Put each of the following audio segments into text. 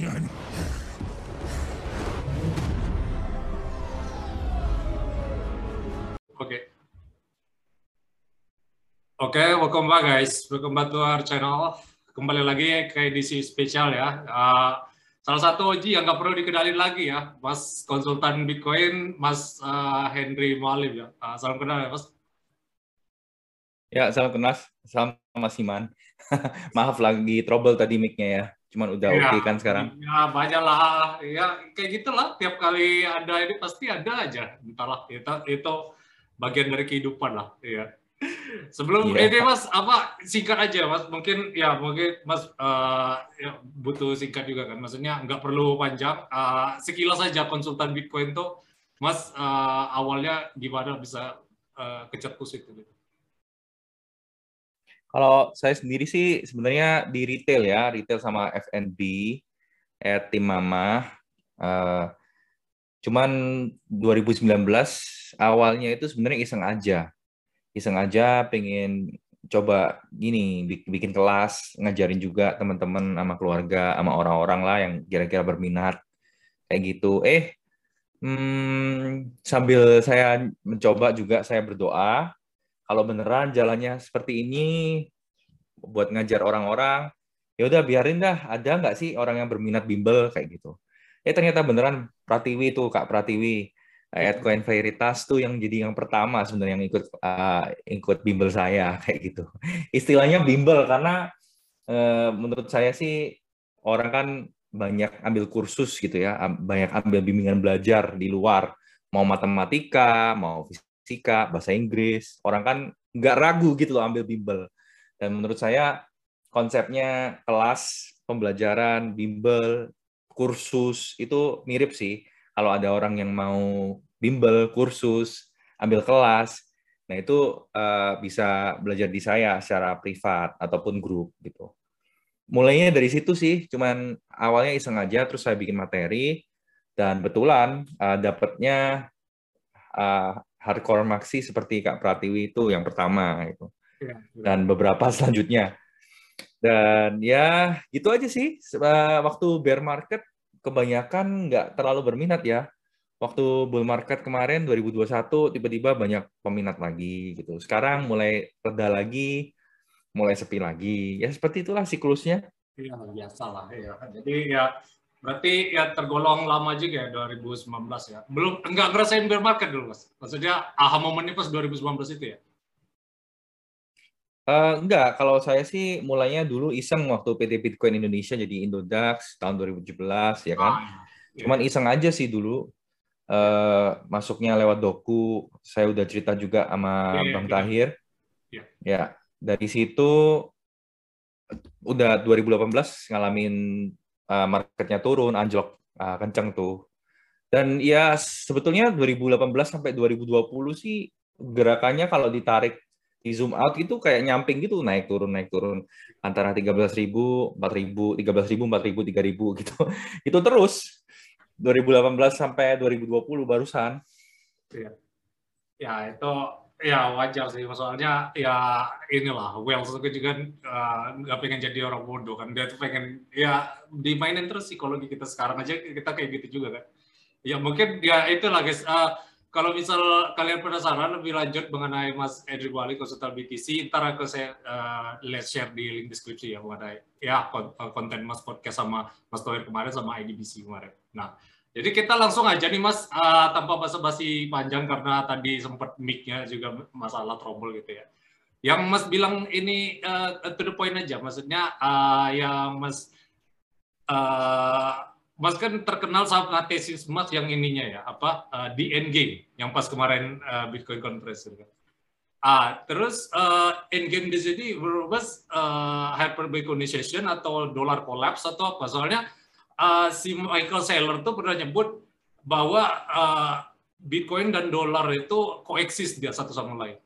Oke. Oke, welcome back guys. Welcome back to our channel. Kembali lagi ke edisi spesial ya. Uh, salah satu Oji yang nggak perlu dikenalin lagi ya, Mas konsultan Bitcoin, Mas uh, Henry Mualim ya. Uh, salam kenal ya, Mas. Ya, salam kenal. Salam Mas Iman. Maaf lagi trouble tadi mic-nya ya. Cuman udah ya, oke okay kan sekarang. Ya, banyak lah. Ya, kayak gitulah. Tiap kali ada ini pasti ada aja. Entahlah, itu, itu bagian dari kehidupan lah. Iya. Sebelum yeah. ini Mas apa singkat aja Mas mungkin ya mungkin Mas uh, ya, butuh singkat juga kan maksudnya nggak perlu panjang uh, sekilas saja konsultan Bitcoin tuh Mas uh, awalnya gimana bisa uh, kecetus itu gitu. Kalau saya sendiri sih sebenarnya di retail ya, retail sama F&B, eh, tim mama. Uh, cuman 2019 awalnya itu sebenarnya iseng aja iseng aja pengen coba gini bikin kelas ngajarin juga teman-teman sama keluarga sama orang-orang lah yang kira-kira berminat kayak gitu eh hmm, sambil saya mencoba juga saya berdoa kalau beneran jalannya seperti ini buat ngajar orang-orang ya udah biarin dah. Ada nggak sih orang yang berminat bimbel kayak gitu? Eh ternyata beneran Pratiwi tuh Kak Pratiwi. Coin Veritas tuh yang jadi yang pertama sebenarnya yang ikut uh, ikut bimbel saya kayak gitu. Istilahnya bimbel karena uh, menurut saya sih orang kan banyak ambil kursus gitu ya, banyak ambil bimbingan belajar di luar, mau matematika, mau fisika, bahasa Inggris, orang kan nggak ragu gitu loh ambil bimbel. Dan menurut saya konsepnya kelas pembelajaran, bimbel, kursus itu mirip sih kalau ada orang yang mau bimbel, kursus, ambil kelas, nah itu uh, bisa belajar di saya secara privat ataupun grup gitu. Mulainya dari situ sih, cuman awalnya iseng aja, terus saya bikin materi, dan betulan uh, dapatnya uh, hardcore maxi seperti Kak Pratiwi itu yang pertama itu, iya, dan beberapa selanjutnya. Dan ya gitu aja sih, waktu bear market kebanyakan nggak terlalu berminat ya. Waktu bull market kemarin 2021 tiba-tiba banyak peminat lagi gitu. Sekarang mulai reda lagi, mulai sepi lagi. Ya seperti itulah siklusnya. Iya biasa lah ya. Jadi ya berarti ya tergolong lama juga ya 2019 ya. Belum enggak ngerasain bear market dulu mas. Maksudnya aha momennya pas 2019 itu ya. Uh, enggak, kalau saya sih mulainya dulu iseng waktu PT Bitcoin Indonesia jadi Indodax tahun 2017 ya kan. Ah, iya. Cuman iseng aja sih dulu. Uh, masuknya lewat doku, saya udah cerita juga sama yeah, iya, Bang yeah. Tahir. Yeah. Ya, dari situ udah 2018 ngalamin uh, marketnya turun, anjlok uh, kenceng tuh. Dan ya sebetulnya 2018 sampai 2020 sih gerakannya kalau ditarik di zoom out itu kayak nyamping gitu naik turun naik turun antara 13.000, 4.000, 13.000, 4.000, 3.000 gitu. Itu terus 2018 sampai 2020 barusan. Iya. Ya itu ya wajar sih. Soalnya ya inilah Wells itu juga eh, nggak uh, pengen jadi orang bodoh kan. Dia tuh pengen ya dimainin terus psikologi kita sekarang aja kita kayak gitu juga kan. Ya mungkin ya itu lah guys. Uh, kalau misal kalian penasaran lebih lanjut mengenai Mas Edric Wali konsultan BTC, ntar aku saya uh, let's share di link deskripsi ya mengenai ya eh, konten Mas podcast sama Mas Tohir kemarin sama IDBC kemarin. Nah, jadi kita langsung aja nih Mas uh, tanpa basa-basi panjang karena tadi sempat mic-nya juga masalah trouble gitu ya. Yang Mas bilang ini uh, to the point aja, maksudnya uh, yang Mas uh, Mas kan terkenal sama tesis Mas yang ininya ya, apa uh, di endgame yang pas kemarin uh, Bitcoin conference kan. Ah, terus uh, endgame di sini Mas uh, hyperbaconization atau dollar collapse atau apa? Soalnya uh, si Michael Saylor tuh pernah nyebut bahwa uh, Bitcoin dan dolar itu koeksis dia satu sama lain.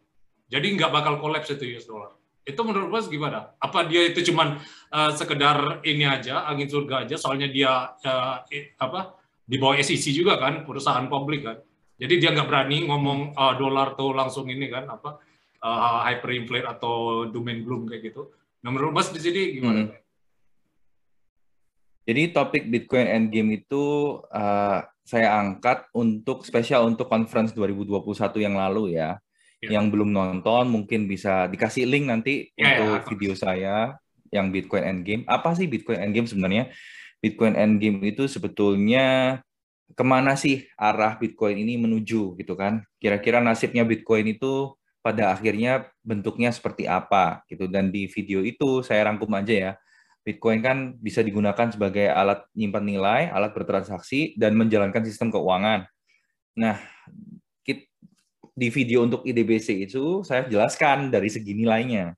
Jadi nggak bakal collapse itu US dollar. Itu menurut Mas gimana? Apa dia itu cuman uh, sekedar ini aja, angin surga aja, soalnya dia uh, apa di bawah SEC juga kan, perusahaan publik kan. Jadi dia nggak berani ngomong uh, dolar tuh langsung ini kan, apa uh, hyperinflate atau doom and gloom kayak gitu. Nah menurut Mas di sini gimana? Hmm. Jadi topik Bitcoin Endgame itu uh, saya angkat untuk spesial untuk conference 2021 yang lalu ya. ya. Yang belum nonton mungkin bisa dikasih link nanti ya, ya untuk ya, video saya yang Bitcoin Endgame. Apa sih Bitcoin Endgame sebenarnya? Bitcoin Endgame itu sebetulnya ke mana sih arah Bitcoin ini menuju gitu kan? Kira-kira nasibnya Bitcoin itu pada akhirnya bentuknya seperti apa gitu dan di video itu saya rangkum aja ya Bitcoin kan bisa digunakan sebagai alat nyimpan nilai, alat bertransaksi, dan menjalankan sistem keuangan. Nah, di video untuk IDBC itu saya jelaskan dari segi nilainya.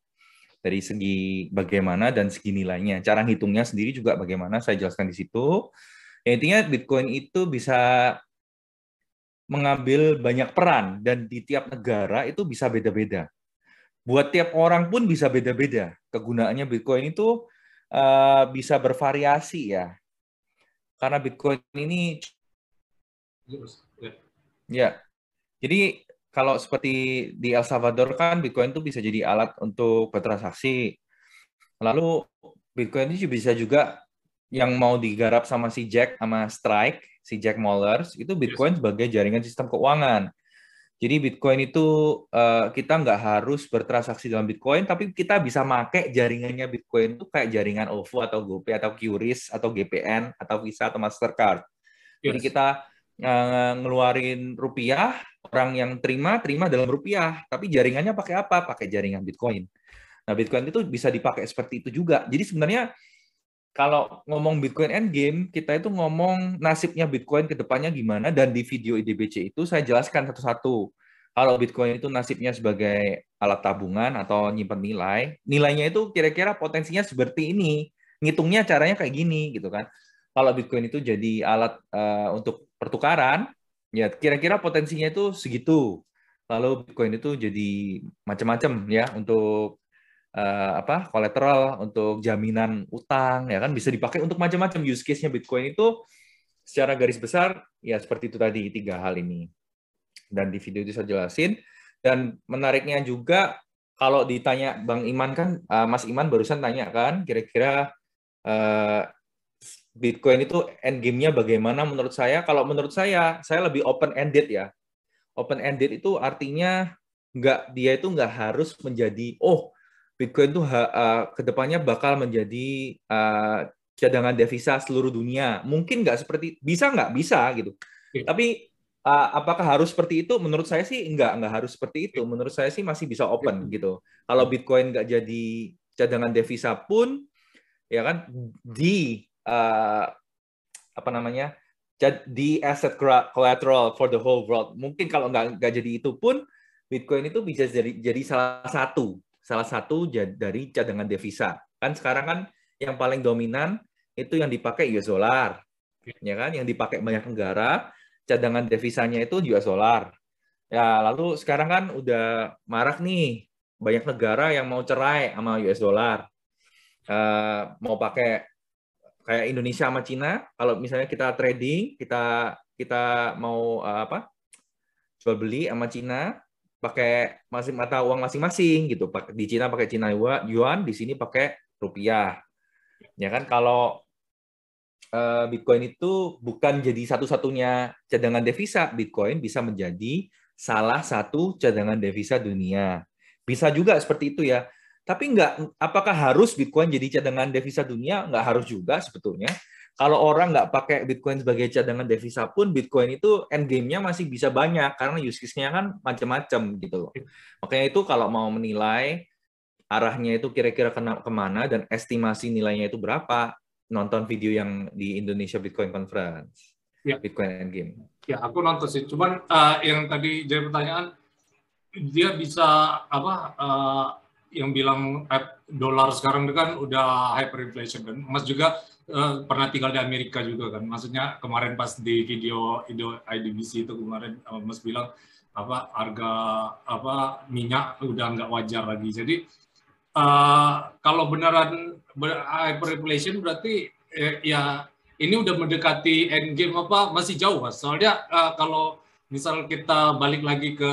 Dari segi bagaimana dan segi nilainya. Cara hitungnya sendiri juga bagaimana saya jelaskan di situ. Ya, intinya Bitcoin itu bisa mengambil banyak peran dan di tiap negara itu bisa beda-beda. Buat tiap orang pun bisa beda-beda. Kegunaannya Bitcoin itu uh, bisa bervariasi ya. Karena Bitcoin ini ya. Jadi kalau seperti di El Salvador kan Bitcoin itu bisa jadi alat untuk bertransaksi. Lalu Bitcoin ini bisa juga yang mau digarap sama si Jack sama Strike, si Jack Mollers, itu Bitcoin sebagai jaringan sistem keuangan. Jadi Bitcoin itu uh, kita nggak harus bertransaksi dalam Bitcoin, tapi kita bisa make jaringannya Bitcoin itu kayak jaringan OVO atau GoPay atau QRIS atau GPN atau Visa atau Mastercard. Yes. Jadi kita uh, ngeluarin rupiah, orang yang terima terima dalam rupiah, tapi jaringannya pakai apa? Pakai jaringan Bitcoin. Nah Bitcoin itu bisa dipakai seperti itu juga. Jadi sebenarnya kalau ngomong Bitcoin Endgame, kita itu ngomong nasibnya Bitcoin ke depannya gimana, dan di video IDBC itu saya jelaskan satu-satu. Kalau Bitcoin itu nasibnya sebagai alat tabungan atau nyimpan nilai, nilainya itu kira-kira potensinya seperti ini. Ngitungnya caranya kayak gini, gitu kan. Kalau Bitcoin itu jadi alat uh, untuk pertukaran, ya kira-kira potensinya itu segitu. Lalu Bitcoin itu jadi macam-macam ya untuk uh, apa kolateral untuk jaminan utang ya kan? Bisa dipakai untuk macam-macam use case-nya Bitcoin itu. Secara garis besar ya seperti itu tadi tiga hal ini. Dan di video itu saya jelasin. Dan menariknya juga kalau ditanya Bang Iman kan uh, Mas Iman barusan tanya kan kira-kira uh, Bitcoin itu endgame-nya bagaimana menurut saya? Kalau menurut saya saya lebih open ended ya. Open ended itu artinya nggak dia itu nggak harus menjadi oh Bitcoin itu uh, ke depannya bakal menjadi uh, cadangan devisa seluruh dunia. Mungkin nggak seperti bisa nggak bisa gitu. Okay. Tapi uh, apakah harus seperti itu? Menurut saya sih nggak nggak harus seperti itu. Menurut saya sih masih bisa open gitu. Kalau Bitcoin nggak jadi cadangan devisa pun, ya kan di uh, apa namanya di asset collateral for the whole world. Mungkin kalau nggak nggak jadi itu pun Bitcoin itu bisa jadi jadi salah satu salah satu dari cadangan devisa. Kan sekarang kan yang paling dominan itu yang dipakai US dollar. Ya kan, yang dipakai banyak negara, cadangan devisanya itu US dollar. Ya, lalu sekarang kan udah marak nih banyak negara yang mau cerai sama US dollar. Uh, mau pakai kayak Indonesia sama Cina, kalau misalnya kita trading, kita kita mau uh, apa? jual beli sama Cina, pakai masing mata uang masing-masing gitu. Di Cina pakai Cina yuan, di sini pakai rupiah. Ya kan kalau uh, Bitcoin itu bukan jadi satu-satunya cadangan devisa, Bitcoin bisa menjadi salah satu cadangan devisa dunia. Bisa juga seperti itu ya. Tapi enggak, apakah harus Bitcoin jadi cadangan devisa dunia? Enggak harus juga sebetulnya kalau orang nggak pakai Bitcoin sebagai cadangan devisa pun Bitcoin itu end game-nya masih bisa banyak karena use case-nya kan macam-macam gitu loh. Makanya itu kalau mau menilai arahnya itu kira-kira ke mana dan estimasi nilainya itu berapa, nonton video yang di Indonesia Bitcoin Conference. Ya. Bitcoin Endgame. Ya, aku nonton sih. Cuman uh, yang tadi jadi pertanyaan, dia bisa apa? Uh, yang bilang dolar sekarang kan udah hyperinflation dan emas juga uh, pernah tinggal di Amerika juga kan. Maksudnya kemarin pas di video video IDBC itu kemarin uh, Mas bilang apa harga apa minyak udah nggak wajar lagi. Jadi uh, kalau beneran hyperinflation berarti eh, ya ini udah mendekati end game apa masih jauh mas. Soalnya uh, kalau misal kita balik lagi ke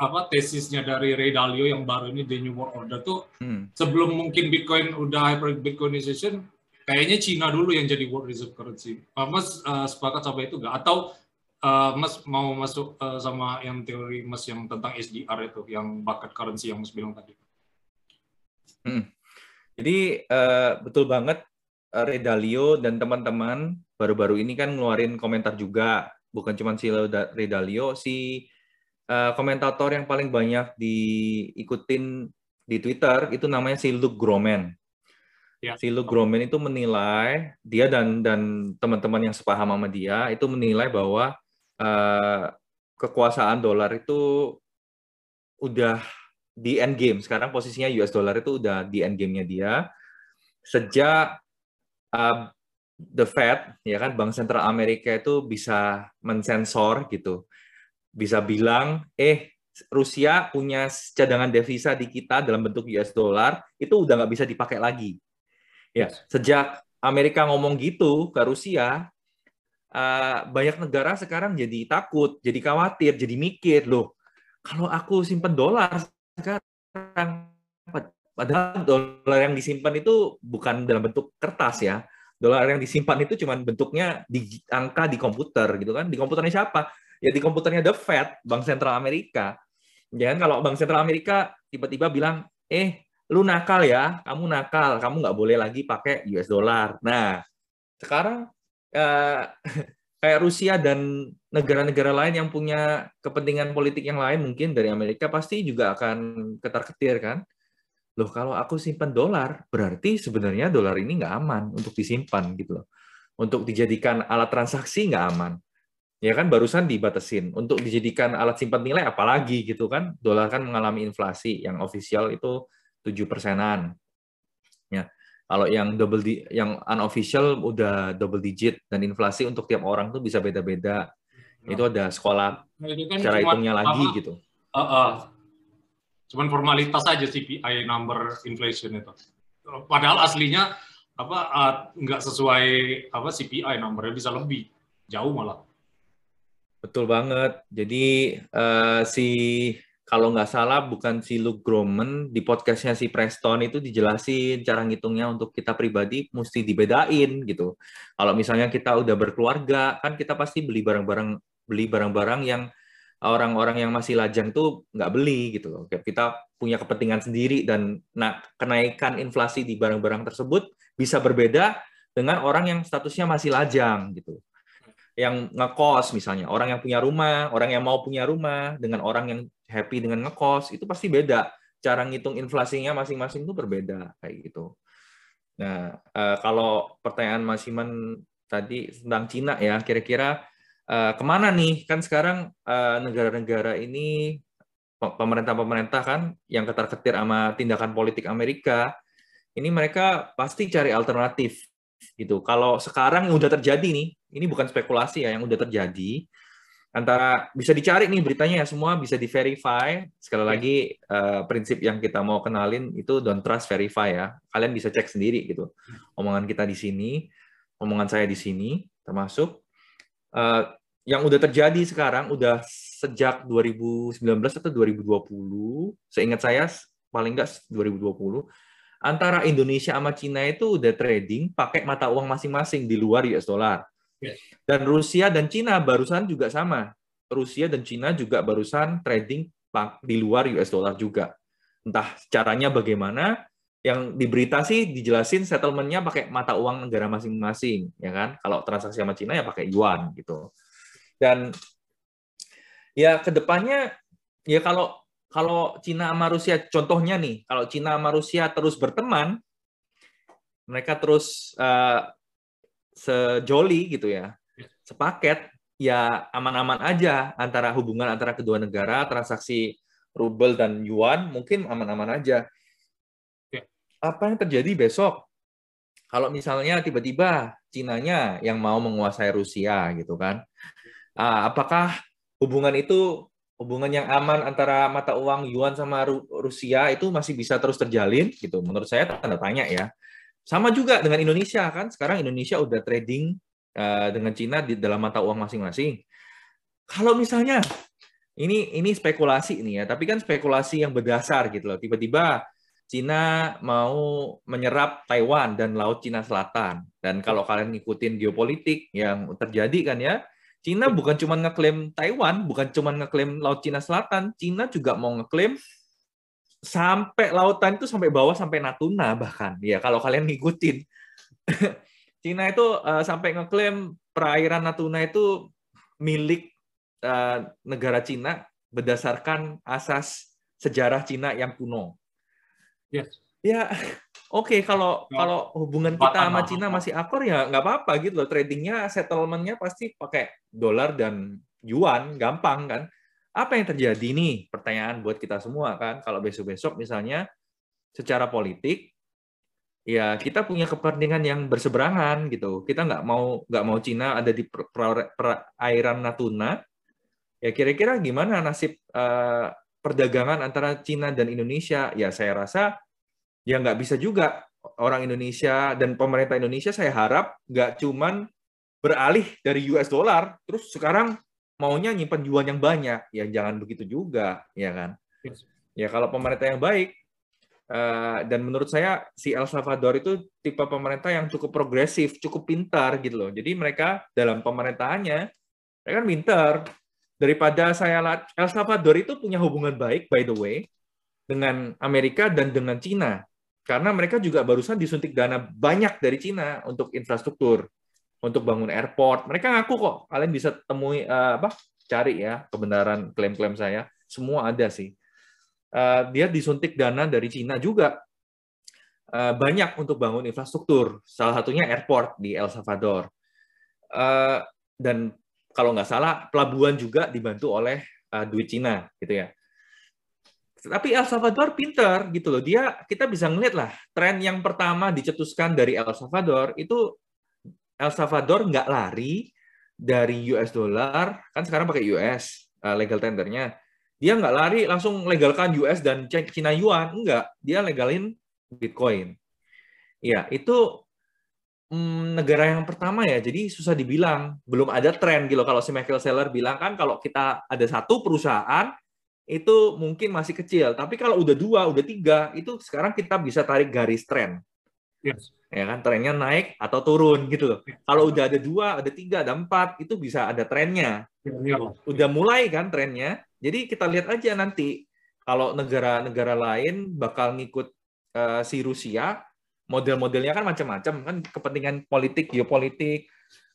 apa tesisnya dari Ray Dalio yang baru ini The New World Order tuh hmm. sebelum mungkin Bitcoin udah hyper Bitcoinization kayaknya Cina dulu yang jadi world reserve currency. Uh, mas uh, sepakat sama itu nggak? Atau uh, Mas mau masuk uh, sama yang teori Mas yang tentang SDR itu, yang bucket currency yang Mas bilang tadi? Hmm. Jadi uh, betul banget Ray Dalio dan teman-teman baru-baru ini kan ngeluarin komentar juga, bukan cuma si Ray Dalio, si uh, komentator yang paling banyak diikutin di Twitter itu namanya si Luke Gromen. Ya. Si Luke Gromen itu menilai dia dan dan teman-teman yang sepaham sama dia itu menilai bahwa uh, kekuasaan dolar itu udah di end game. Sekarang posisinya US dollar itu udah di end game-nya dia sejak uh, the Fed ya kan Bank Sentral Amerika itu bisa mensensor gitu bisa bilang, eh Rusia punya cadangan devisa di kita dalam bentuk US dollar itu udah nggak bisa dipakai lagi. Ya, sejak Amerika ngomong gitu ke Rusia, uh, banyak negara sekarang jadi takut, jadi khawatir, jadi mikir loh. Kalau aku simpen dolar sekarang, padahal dolar yang disimpan itu bukan dalam bentuk kertas ya. Dolar yang disimpan itu cuma bentuknya di angka di komputer gitu kan. Di komputernya siapa? Ya di komputernya The Fed, Bank Sentral Amerika. Ya kan kalau Bank Sentral Amerika tiba-tiba bilang, eh lu nakal ya, kamu nakal, kamu nggak boleh lagi pakai US dollar. Nah, sekarang eh, kayak Rusia dan negara-negara lain yang punya kepentingan politik yang lain mungkin dari Amerika pasti juga akan ketar-ketir kan. Loh kalau aku simpan dolar, berarti sebenarnya dolar ini nggak aman untuk disimpan gitu loh. Untuk dijadikan alat transaksi nggak aman ya kan barusan dibatasin. Untuk dijadikan alat simpan nilai apalagi gitu kan? Dolar kan mengalami inflasi yang official itu tujuh persenan. Ya kalau yang double di yang unofficial udah double digit dan inflasi untuk tiap orang tuh bisa beda-beda. Nah, itu ada sekolah nah, itu kan cara hitungnya lagi gitu. Uh, uh, cuman formalitas aja CPI number inflation itu. Padahal aslinya apa uh, nggak sesuai apa CPI numbernya bisa lebih. Jauh malah Betul banget. Jadi uh, si kalau nggak salah bukan si Luke Gromen di podcastnya si Preston itu dijelasin cara ngitungnya untuk kita pribadi mesti dibedain gitu. Kalau misalnya kita udah berkeluarga kan kita pasti beli barang-barang beli barang-barang yang orang-orang yang masih lajang tuh nggak beli gitu loh. Kita punya kepentingan sendiri dan nah kenaikan inflasi di barang-barang tersebut bisa berbeda dengan orang yang statusnya masih lajang gitu yang ngekos misalnya, orang yang punya rumah, orang yang mau punya rumah dengan orang yang happy dengan ngekos itu pasti beda. Cara ngitung inflasinya masing-masing itu berbeda kayak gitu. Nah, uh, kalau pertanyaan Mas Iman tadi tentang Cina ya, kira-kira uh, ke mana nih? Kan sekarang uh, negara-negara ini pemerintah-pemerintah kan yang ketar-ketir sama tindakan politik Amerika, ini mereka pasti cari alternatif gitu. Kalau sekarang yang udah terjadi nih, ini bukan spekulasi ya yang udah terjadi antara bisa dicari nih beritanya ya semua bisa di verify sekali iya. lagi uh, prinsip yang kita mau kenalin itu don't trust verify ya kalian bisa cek sendiri gitu omongan kita di sini omongan saya di sini termasuk uh, yang udah terjadi sekarang udah sejak 2019 atau 2020 seingat saya paling enggak 2020 antara Indonesia sama Cina itu udah trading pakai mata uang masing-masing di luar US dollar dan Rusia dan Cina barusan juga sama. Rusia dan Cina juga barusan trading di luar US dollar juga. Entah caranya bagaimana, yang di berita sih dijelasin settlementnya pakai mata uang negara masing-masing, ya kan? Kalau transaksi sama Cina ya pakai yuan gitu. Dan ya ke depannya ya kalau kalau Cina sama Rusia contohnya nih, kalau Cina sama Rusia terus berteman, mereka terus uh, sejoli gitu ya, sepaket, ya aman-aman aja antara hubungan antara kedua negara, transaksi rubel dan yuan mungkin aman-aman aja. Apa yang terjadi besok? Kalau misalnya tiba-tiba Cinanya yang mau menguasai Rusia gitu kan, ah, apakah hubungan itu hubungan yang aman antara mata uang yuan sama Rusia itu masih bisa terus terjalin gitu? Menurut saya tanda tanya ya. Sama juga dengan Indonesia kan, sekarang Indonesia udah trading uh, dengan Cina di dalam mata uang masing-masing. Kalau misalnya ini ini spekulasi ini ya, tapi kan spekulasi yang berdasar gitu loh. Tiba-tiba Cina mau menyerap Taiwan dan Laut Cina Selatan. Dan kalau kalian ngikutin geopolitik yang terjadi kan ya, Cina bukan cuma ngeklaim Taiwan, bukan cuma ngeklaim Laut Cina Selatan, Cina juga mau ngeklaim sampai lautan itu sampai bawah sampai Natuna bahkan. Ya kalau kalian ngikutin. Cina itu uh, sampai ngeklaim perairan Natuna itu milik uh, negara Cina berdasarkan asas sejarah Cina yang kuno. Yes. Ya, oke okay, kalau kalau hubungan kita sama Cina masih akur ya nggak apa-apa gitu loh. Tradingnya, settlementnya pasti pakai dolar dan yuan, gampang kan. Apa yang terjadi nih? Pertanyaan buat kita semua kan. Kalau besok-besok misalnya secara politik ya kita punya kepentingan yang berseberangan gitu. Kita nggak mau nggak mau Cina ada di perairan Natuna. Ya kira-kira gimana nasib uh, perdagangan antara Cina dan Indonesia? Ya saya rasa ya nggak bisa juga orang Indonesia dan pemerintah Indonesia saya harap nggak cuman beralih dari US dollar terus sekarang maunya nyimpan yuan yang banyak ya jangan begitu juga ya kan ya kalau pemerintah yang baik Uh, dan menurut saya si El Salvador itu tipe pemerintah yang cukup progresif, cukup pintar gitu loh. Jadi mereka dalam pemerintahannya mereka kan pintar. Daripada saya El Salvador itu punya hubungan baik by the way dengan Amerika dan dengan Cina. Karena mereka juga barusan disuntik dana banyak dari Cina untuk infrastruktur, untuk bangun airport. Mereka ngaku kok, kalian bisa temui uh, apa? Cari ya kebenaran klaim-klaim saya. Semua ada sih uh, dia disuntik dana dari Cina juga uh, banyak untuk bangun infrastruktur. Salah satunya airport di El Salvador. Uh, dan kalau nggak salah pelabuhan juga dibantu oleh uh, duit Cina gitu ya. Tapi El Salvador pinter gitu loh. Dia kita bisa ngeliat lah tren yang pertama dicetuskan dari El Salvador itu El Salvador nggak lari dari US dollar kan sekarang pakai US uh, legal tendernya dia nggak lari langsung legalkan US dan Cina Yuan, enggak. Dia legalin Bitcoin. Ya, itu hmm, negara yang pertama ya, jadi susah dibilang. Belum ada tren gitu. Kalau si Michael Saylor bilang kan kalau kita ada satu perusahaan, itu mungkin masih kecil. Tapi kalau udah dua, udah tiga, itu sekarang kita bisa tarik garis tren. Yes. Ya kan, trennya naik atau turun gitu loh. Kalau udah ada dua, ada tiga, ada empat, itu bisa ada trennya. Ya, ya. Udah mulai kan trennya, jadi kita lihat aja nanti kalau negara-negara lain bakal ngikut uh, si Rusia, model-modelnya kan macam-macam kan kepentingan politik, geopolitik,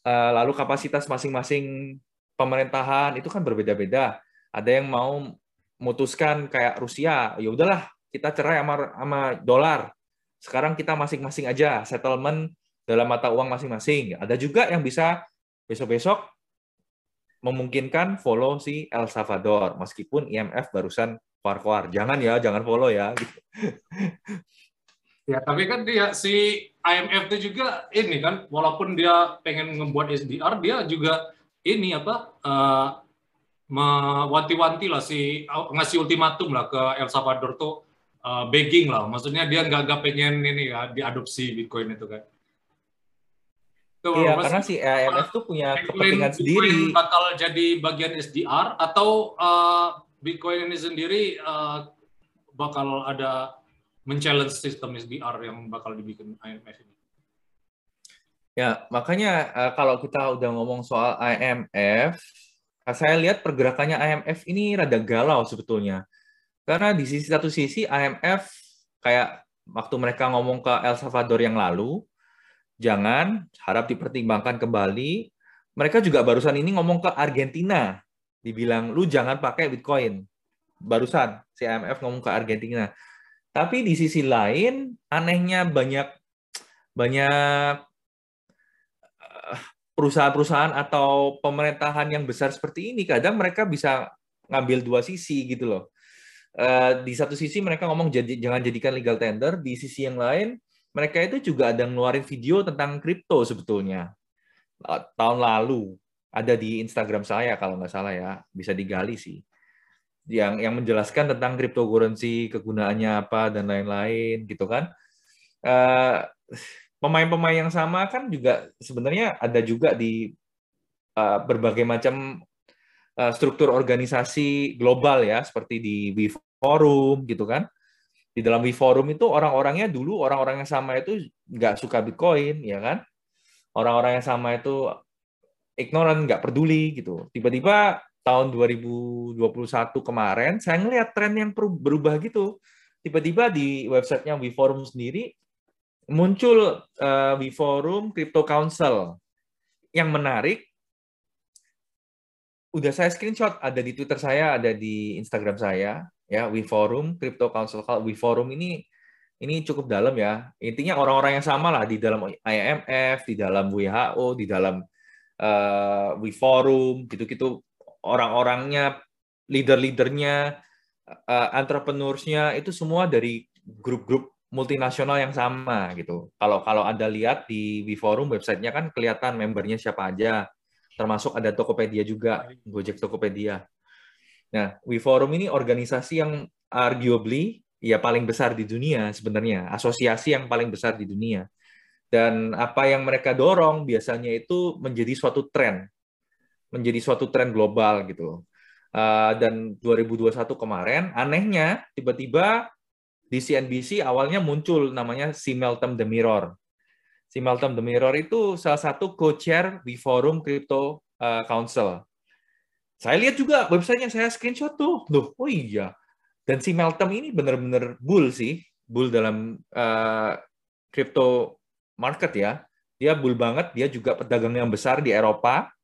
uh, lalu kapasitas masing-masing pemerintahan itu kan berbeda-beda. Ada yang mau memutuskan kayak Rusia, ya udahlah kita cerai sama, sama dolar. Sekarang kita masing-masing aja settlement dalam mata uang masing-masing. Ada juga yang bisa besok-besok memungkinkan follow si El Salvador meskipun IMF barusan keluar-keluar. Jangan ya, jangan follow ya. Ya, tapi kan dia si IMF itu juga ini kan, walaupun dia pengen membuat SDR, dia juga ini apa uh, mewanti-wanti lah si ngasih ultimatum lah ke El Salvador tuh uh, begging lah, maksudnya dia nggak nggak pengen ini ya diadopsi Bitcoin itu kan. Iya, karena si IMF tuh punya kepentingan Bitcoin sendiri. bakal jadi bagian SDR atau uh, Bitcoin ini sendiri uh, bakal ada men-challenge sistem SDR yang bakal dibikin IMF ini. Ya, makanya uh, kalau kita udah ngomong soal IMF, saya lihat pergerakannya IMF ini rada galau sebetulnya. Karena di sisi satu sisi IMF kayak waktu mereka ngomong ke El Salvador yang lalu, jangan harap dipertimbangkan kembali. Mereka juga barusan ini ngomong ke Argentina, dibilang lu jangan pakai Bitcoin. Barusan si IMF ngomong ke Argentina. Tapi di sisi lain anehnya banyak banyak perusahaan-perusahaan atau pemerintahan yang besar seperti ini kadang mereka bisa ngambil dua sisi gitu loh. Eh, di satu sisi mereka ngomong jangan jadikan legal tender, di sisi yang lain mereka itu juga ada ngeluarin video tentang kripto sebetulnya. Tahun lalu ada di Instagram saya kalau nggak salah ya bisa digali sih. Yang yang menjelaskan tentang cryptocurrency kegunaannya apa dan lain-lain gitu kan. Pemain pemain-pemain yang sama kan juga sebenarnya ada juga di uh, berbagai macam uh, struktur organisasi global ya seperti di We Forum gitu kan. Di dalam We Forum itu orang-orangnya dulu orang-orang yang sama itu nggak suka Bitcoin ya kan. Orang-orang yang sama itu ignoran, nggak peduli gitu. Tiba-tiba tahun 2021 kemarin saya ngelihat tren yang berubah gitu. Tiba-tiba di websitenya We Forum sendiri muncul uh, We Forum Crypto Council. Yang menarik udah saya screenshot ada di Twitter saya, ada di Instagram saya, ya We Forum Crypto Council. We Forum ini ini cukup dalam ya. Intinya orang-orang yang sama lah di dalam IMF, di dalam WHO, di dalam uh, We Forum, gitu-gitu orang-orangnya, leader-leadernya, uh, entrepreneursnya itu semua dari grup-grup multinasional yang sama gitu. Kalau kalau Anda lihat di We Forum websitenya kan kelihatan membernya siapa aja termasuk ada Tokopedia juga, Gojek Tokopedia. Nah, WeForum ini organisasi yang arguably ya paling besar di dunia sebenarnya, asosiasi yang paling besar di dunia. Dan apa yang mereka dorong biasanya itu menjadi suatu tren, menjadi suatu tren global gitu. Uh, dan 2021 kemarin, anehnya tiba-tiba di CNBC awalnya muncul namanya si Meltem The Mirror si Malcolm The Mirror itu salah satu co-chair di forum Crypto uh, Council. Saya lihat juga websitenya saya screenshot tuh. Duh, oh iya. Dan si Meltem ini benar-benar bull sih, bull dalam uh, crypto market ya. Dia bull banget, dia juga pedagang yang besar di Eropa.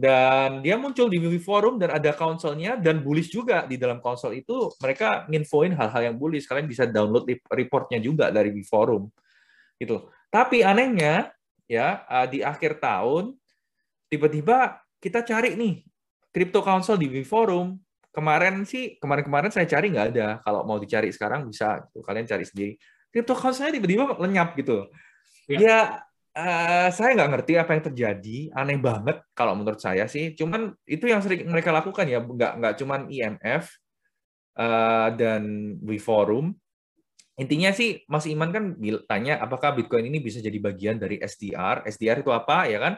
Dan dia muncul di Movie Forum dan ada councilnya dan bullish juga di dalam council itu mereka nginfoin hal-hal yang bullish. Kalian bisa download reportnya juga dari Movie Forum. Gitu. Tapi anehnya ya eh, di akhir tahun tiba-tiba kita cari nih Crypto Council di Forum. Kemarin sih kemarin-kemarin saya cari nggak ada. Kalau mau dicari sekarang bisa gitu. kalian cari sendiri. Crypto Council tiba-tiba lenyap gitu. Ya, ya uh, saya nggak ngerti apa yang terjadi. Aneh banget kalau menurut saya sih. Cuman itu yang sering mereka lakukan ya. Nggak nggak cuman IMF uh, eh, dan Forum intinya sih Mas Iman kan tanya apakah Bitcoin ini bisa jadi bagian dari SDR. SDR itu apa ya kan?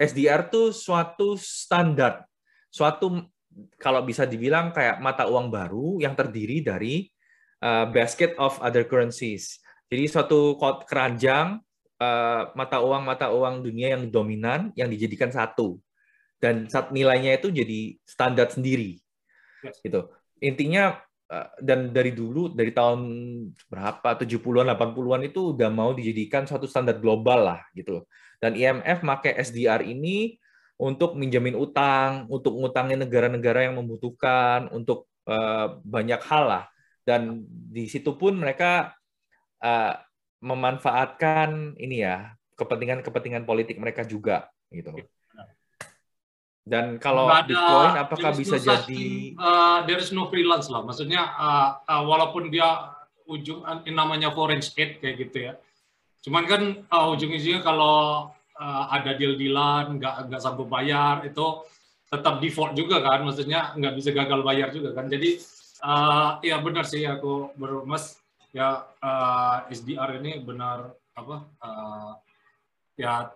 SDR itu suatu standar, suatu kalau bisa dibilang kayak mata uang baru yang terdiri dari uh, basket of other currencies. Jadi suatu keranjang uh, mata uang mata uang dunia yang dominan yang dijadikan satu dan nilainya itu jadi standar sendiri. Yes. Gitu. Intinya Eh, dan dari dulu dari tahun berapa 70-an 80-an itu udah mau dijadikan suatu standar global lah gitu. Dan IMF pakai SDR ini untuk minjamin utang, untuk ngutangin negara-negara yang membutuhkan, untuk uh, banyak hal lah. Dan di situ pun mereka uh, memanfaatkan ini ya kepentingan-kepentingan politik mereka juga gitu. Dan kalau ada, Bitcoin apakah bisa jadi uh, there is no freelance lah. Maksudnya uh, uh, walaupun dia ujung uh, namanya foreign state kayak gitu ya. Cuman kan uh, ujung-ujungnya kalau uh, ada deal-dealan nggak nggak sanggup bayar itu tetap default juga kan. Maksudnya nggak bisa gagal bayar juga kan. Jadi uh, ya benar sih aku bermas ya uh, SDR ini benar apa uh, ya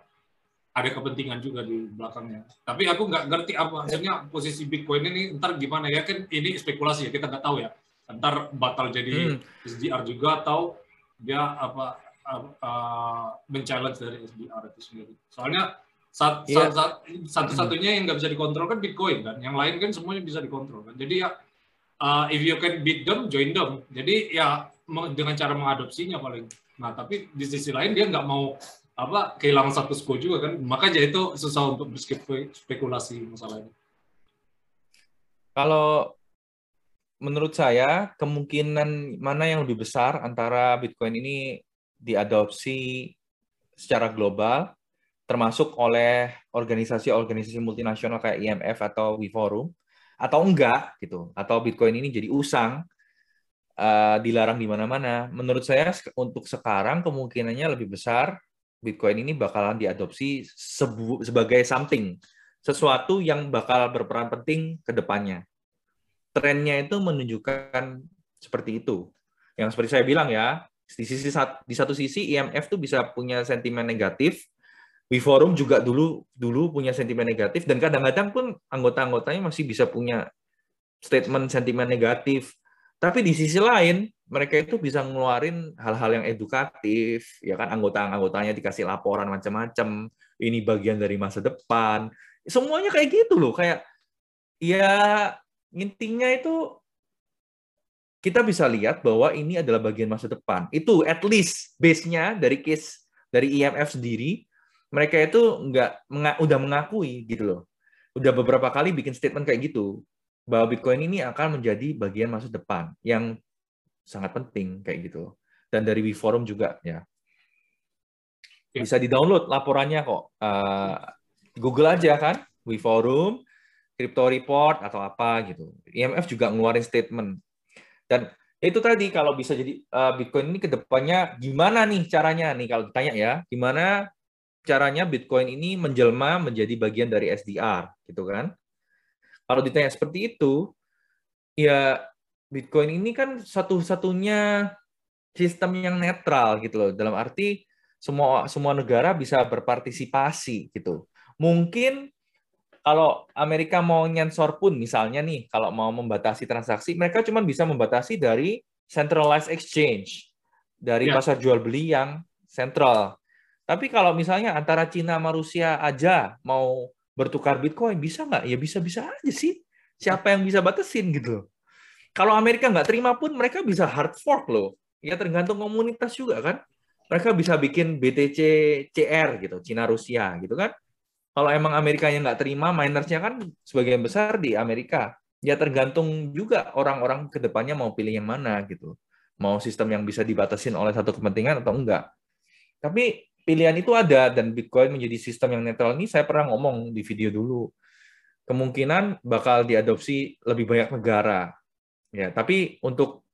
ada kepentingan juga di belakangnya. Tapi aku nggak ngerti apa maksudnya posisi Bitcoin ini ntar gimana ya kan ini spekulasi ya kita nggak tahu ya. Ntar batal jadi hmm. SDR juga atau dia apa uh, uh, men-challenge dari SDR itu sendiri. Soalnya sat, yeah. sat, satu-satunya yang nggak bisa dikontrol kan Bitcoin kan. Yang lain kan semuanya bisa dikontrol kan. Jadi ya uh, if you can beat them, join them. Jadi ya dengan cara mengadopsinya paling. Nah tapi di sisi lain dia nggak mau apa kehilangan satu quo juga kan makanya itu susah untuk berspekulasi masalah ini kalau menurut saya kemungkinan mana yang lebih besar antara Bitcoin ini diadopsi secara global termasuk oleh organisasi-organisasi multinasional kayak IMF atau WeForum atau enggak gitu atau Bitcoin ini jadi usang uh, dilarang di mana-mana menurut saya untuk sekarang kemungkinannya lebih besar Bitcoin ini bakalan diadopsi sebagai something, sesuatu yang bakal berperan penting ke depannya. Trennya itu menunjukkan seperti itu. Yang seperti saya bilang ya, di sisi di satu sisi IMF tuh bisa punya sentimen negatif WeForum juga dulu dulu punya sentimen negatif dan kadang-kadang pun anggota-anggotanya masih bisa punya statement sentimen negatif. Tapi di sisi lain mereka itu bisa ngeluarin hal-hal yang edukatif, ya kan anggota-anggotanya dikasih laporan macam-macam, ini bagian dari masa depan. Semuanya kayak gitu loh, kayak ya intinya itu kita bisa lihat bahwa ini adalah bagian masa depan. Itu at least base-nya dari case dari IMF sendiri, mereka itu nggak udah mengakui gitu loh. Udah beberapa kali bikin statement kayak gitu bahwa Bitcoin ini akan menjadi bagian masa depan yang sangat penting kayak gitu. Dan dari WeForum juga ya. ya. Bisa di-download laporannya kok. Uh, Google aja kan, WeForum, Crypto Report atau apa gitu. IMF juga ngeluarin statement dan itu tadi kalau bisa jadi uh, Bitcoin ini ke depannya gimana nih caranya nih kalau ditanya ya, gimana caranya Bitcoin ini menjelma menjadi bagian dari SDR gitu kan. Kalau ditanya seperti itu, ya Bitcoin ini kan satu-satunya sistem yang netral gitu loh. Dalam arti semua semua negara bisa berpartisipasi gitu. Mungkin kalau Amerika mau nyensor pun misalnya nih, kalau mau membatasi transaksi, mereka cuma bisa membatasi dari centralized exchange, dari ya. pasar jual beli yang sentral. Tapi kalau misalnya antara Cina sama Rusia aja mau bertukar Bitcoin, bisa nggak? Ya bisa-bisa aja sih. Siapa yang bisa batasin gitu Kalau Amerika nggak terima pun mereka bisa hard fork loh. Ya tergantung komunitas juga kan. Mereka bisa bikin BTC CR gitu, Cina Rusia gitu kan kalau emang Amerika yang nggak terima, minersnya kan sebagian besar di Amerika. Ya tergantung juga orang-orang ke depannya mau pilih yang mana gitu. Mau sistem yang bisa dibatasin oleh satu kepentingan atau enggak. Tapi pilihan itu ada dan Bitcoin menjadi sistem yang netral ini saya pernah ngomong di video dulu. Kemungkinan bakal diadopsi lebih banyak negara. Ya, tapi untuk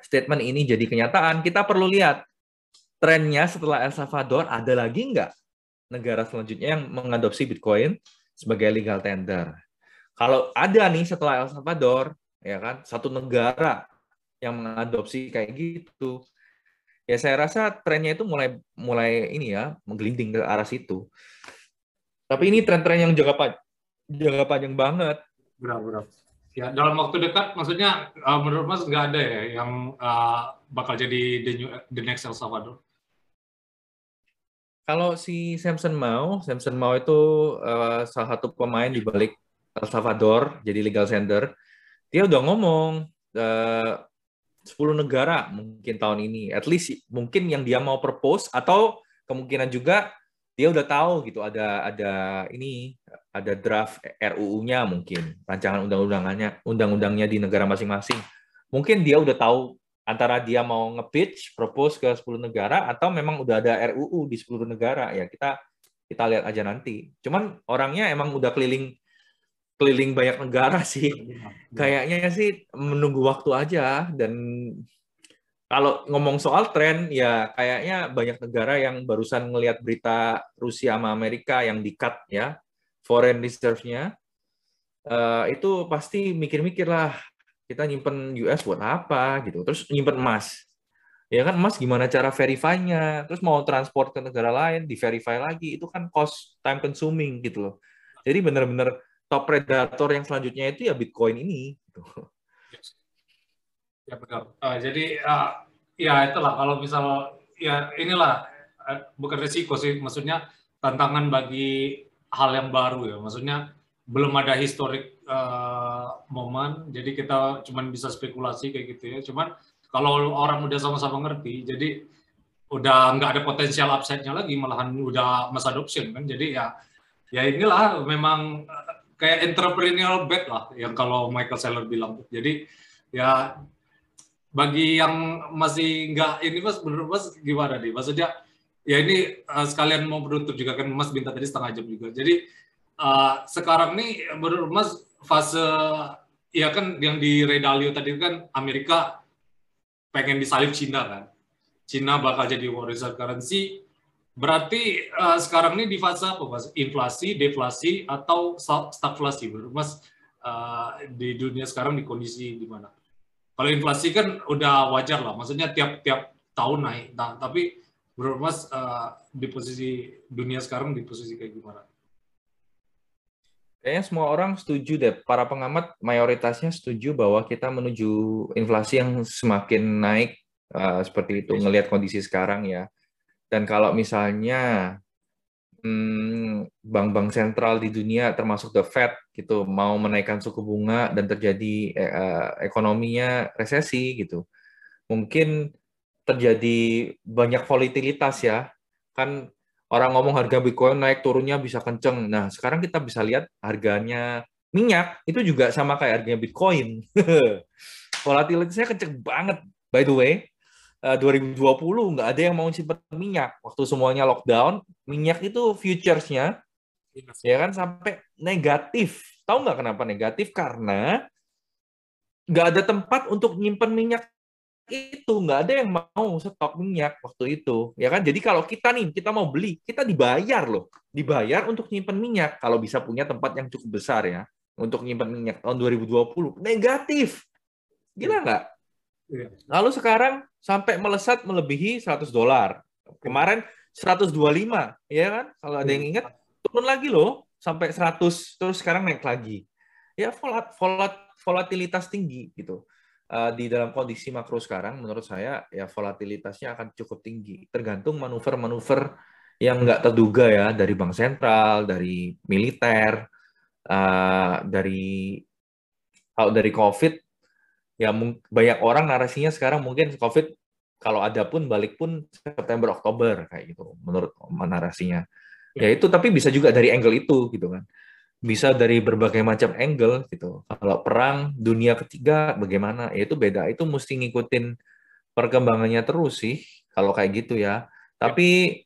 statement ini jadi kenyataan, kita perlu lihat trennya setelah El Salvador ada lagi nggak negara selanjutnya yang mengadopsi Bitcoin sebagai legal tender. Kalau ada nih setelah El Salvador, ya kan, satu negara yang mengadopsi kayak gitu, ya saya rasa trennya itu mulai mulai ini ya menggelinding ke arah situ. Tapi ini tren-tren yang jangka panjang, jangka panjang banget. Benar, benar. Ya, dalam waktu dekat, maksudnya uh, menurut Mas nggak ada ya yang uh, bakal jadi the, new, the next El Salvador? kalau si Samson Mau, Samson Mau itu uh, salah satu pemain di balik El Salvador, jadi legal sender. Dia udah ngomong uh, 10 negara mungkin tahun ini, at least mungkin yang dia mau propose atau kemungkinan juga dia udah tahu gitu ada ada ini ada draft RUU-nya mungkin rancangan undang-undangannya undang-undangnya di negara masing-masing. Mungkin dia udah tahu antara dia mau nge-pitch, propose ke 10 negara atau memang udah ada RUU di 10 negara ya kita kita lihat aja nanti. Cuman orangnya emang udah keliling keliling banyak negara sih. Kayaknya sih menunggu waktu aja. Dan kalau ngomong soal tren ya kayaknya banyak negara yang barusan ngelihat berita Rusia sama Amerika yang di-cut ya foreign reserve-nya. Uh, itu pasti mikir-mikir lah kita nyimpen US buat apa? gitu. Terus nyimpen emas. Ya kan emas gimana cara verify-nya? Terus mau transport ke negara lain di verify lagi itu kan cost time consuming gitu loh. Jadi benar-benar top predator yang selanjutnya itu ya Bitcoin ini gitu. ya benar uh, jadi uh, ya itulah kalau misal ya inilah uh, bukan resiko sih maksudnya tantangan bagi hal yang baru ya maksudnya belum ada historik uh, momen, jadi kita cuma bisa spekulasi kayak gitu ya. Cuman kalau orang udah sama-sama ngerti, jadi udah nggak ada potensial upside-nya lagi, malahan udah masa adoption kan. Jadi ya ya inilah memang kayak entrepreneurial bet lah yang kalau Michael Saylor bilang. Jadi ya bagi yang masih nggak ini mas menurut mas gimana nih? Maksudnya ya ini uh, sekalian mau menutup juga kan mas minta tadi setengah jam juga. Jadi uh, sekarang nih menurut Mas fase ya kan yang di Redalio tadi kan Amerika pengen disalib Cina kan. Cina bakal jadi world reserve currency. Berarti uh, sekarang ini di fase apa Mas? Inflasi, deflasi atau stagflasi menurut Mas uh, di dunia sekarang di kondisi di mana? Kalau inflasi kan udah wajar lah, maksudnya tiap-tiap tahun naik. Nah, tapi menurut Mas uh, di posisi dunia sekarang di posisi kayak gimana? Kayaknya semua orang setuju deh. Para pengamat mayoritasnya setuju bahwa kita menuju inflasi yang semakin naik uh, seperti itu ngelihat kondisi sekarang ya. Dan kalau misalnya hmm, bank-bank hmm, sentral di dunia termasuk the Fed gitu mau menaikkan suku bunga dan terjadi eh, ekonominya resesi gitu. Mungkin terjadi banyak volatilitas ya. Kan orang ngomong harga Bitcoin naik turunnya bisa kenceng. Nah, sekarang kita bisa lihat harganya minyak itu juga sama kayak harganya Bitcoin. Volatilitasnya kenceng banget. By the way, 2020 eh, nggak ada yang mau simpan minyak. Waktu semuanya lockdown, minyak itu futuresnya ya kan sampai negatif. Tahu nggak kenapa negatif? Karena nggak ada tempat untuk nyimpan minyak itu nggak ada yang mau stok minyak waktu itu ya kan jadi kalau kita nih kita mau beli kita dibayar loh dibayar untuk nyimpan minyak kalau bisa punya tempat yang cukup besar ya untuk nyimpan minyak tahun 2020 negatif gila nggak. Lalu sekarang sampai melesat melebihi 100 dolar. Kemarin 125 ya kan? Kalau ada yang iya. ingat turun lagi loh sampai 100 terus sekarang naik lagi. Ya volat, volat, volatilitas tinggi gitu. Uh, di dalam kondisi makro sekarang menurut saya ya volatilitasnya akan cukup tinggi. Tergantung manuver-manuver yang nggak terduga ya dari bank sentral dari militer uh, dari kalau dari covid ya banyak orang narasinya sekarang mungkin covid kalau ada pun balik pun September Oktober kayak gitu menurut narasinya ya itu tapi bisa juga dari angle itu gitu kan bisa dari berbagai macam angle gitu. Kalau perang dunia ketiga bagaimana? Ya itu beda. Itu mesti ngikutin perkembangannya terus sih kalau kayak gitu ya. Tapi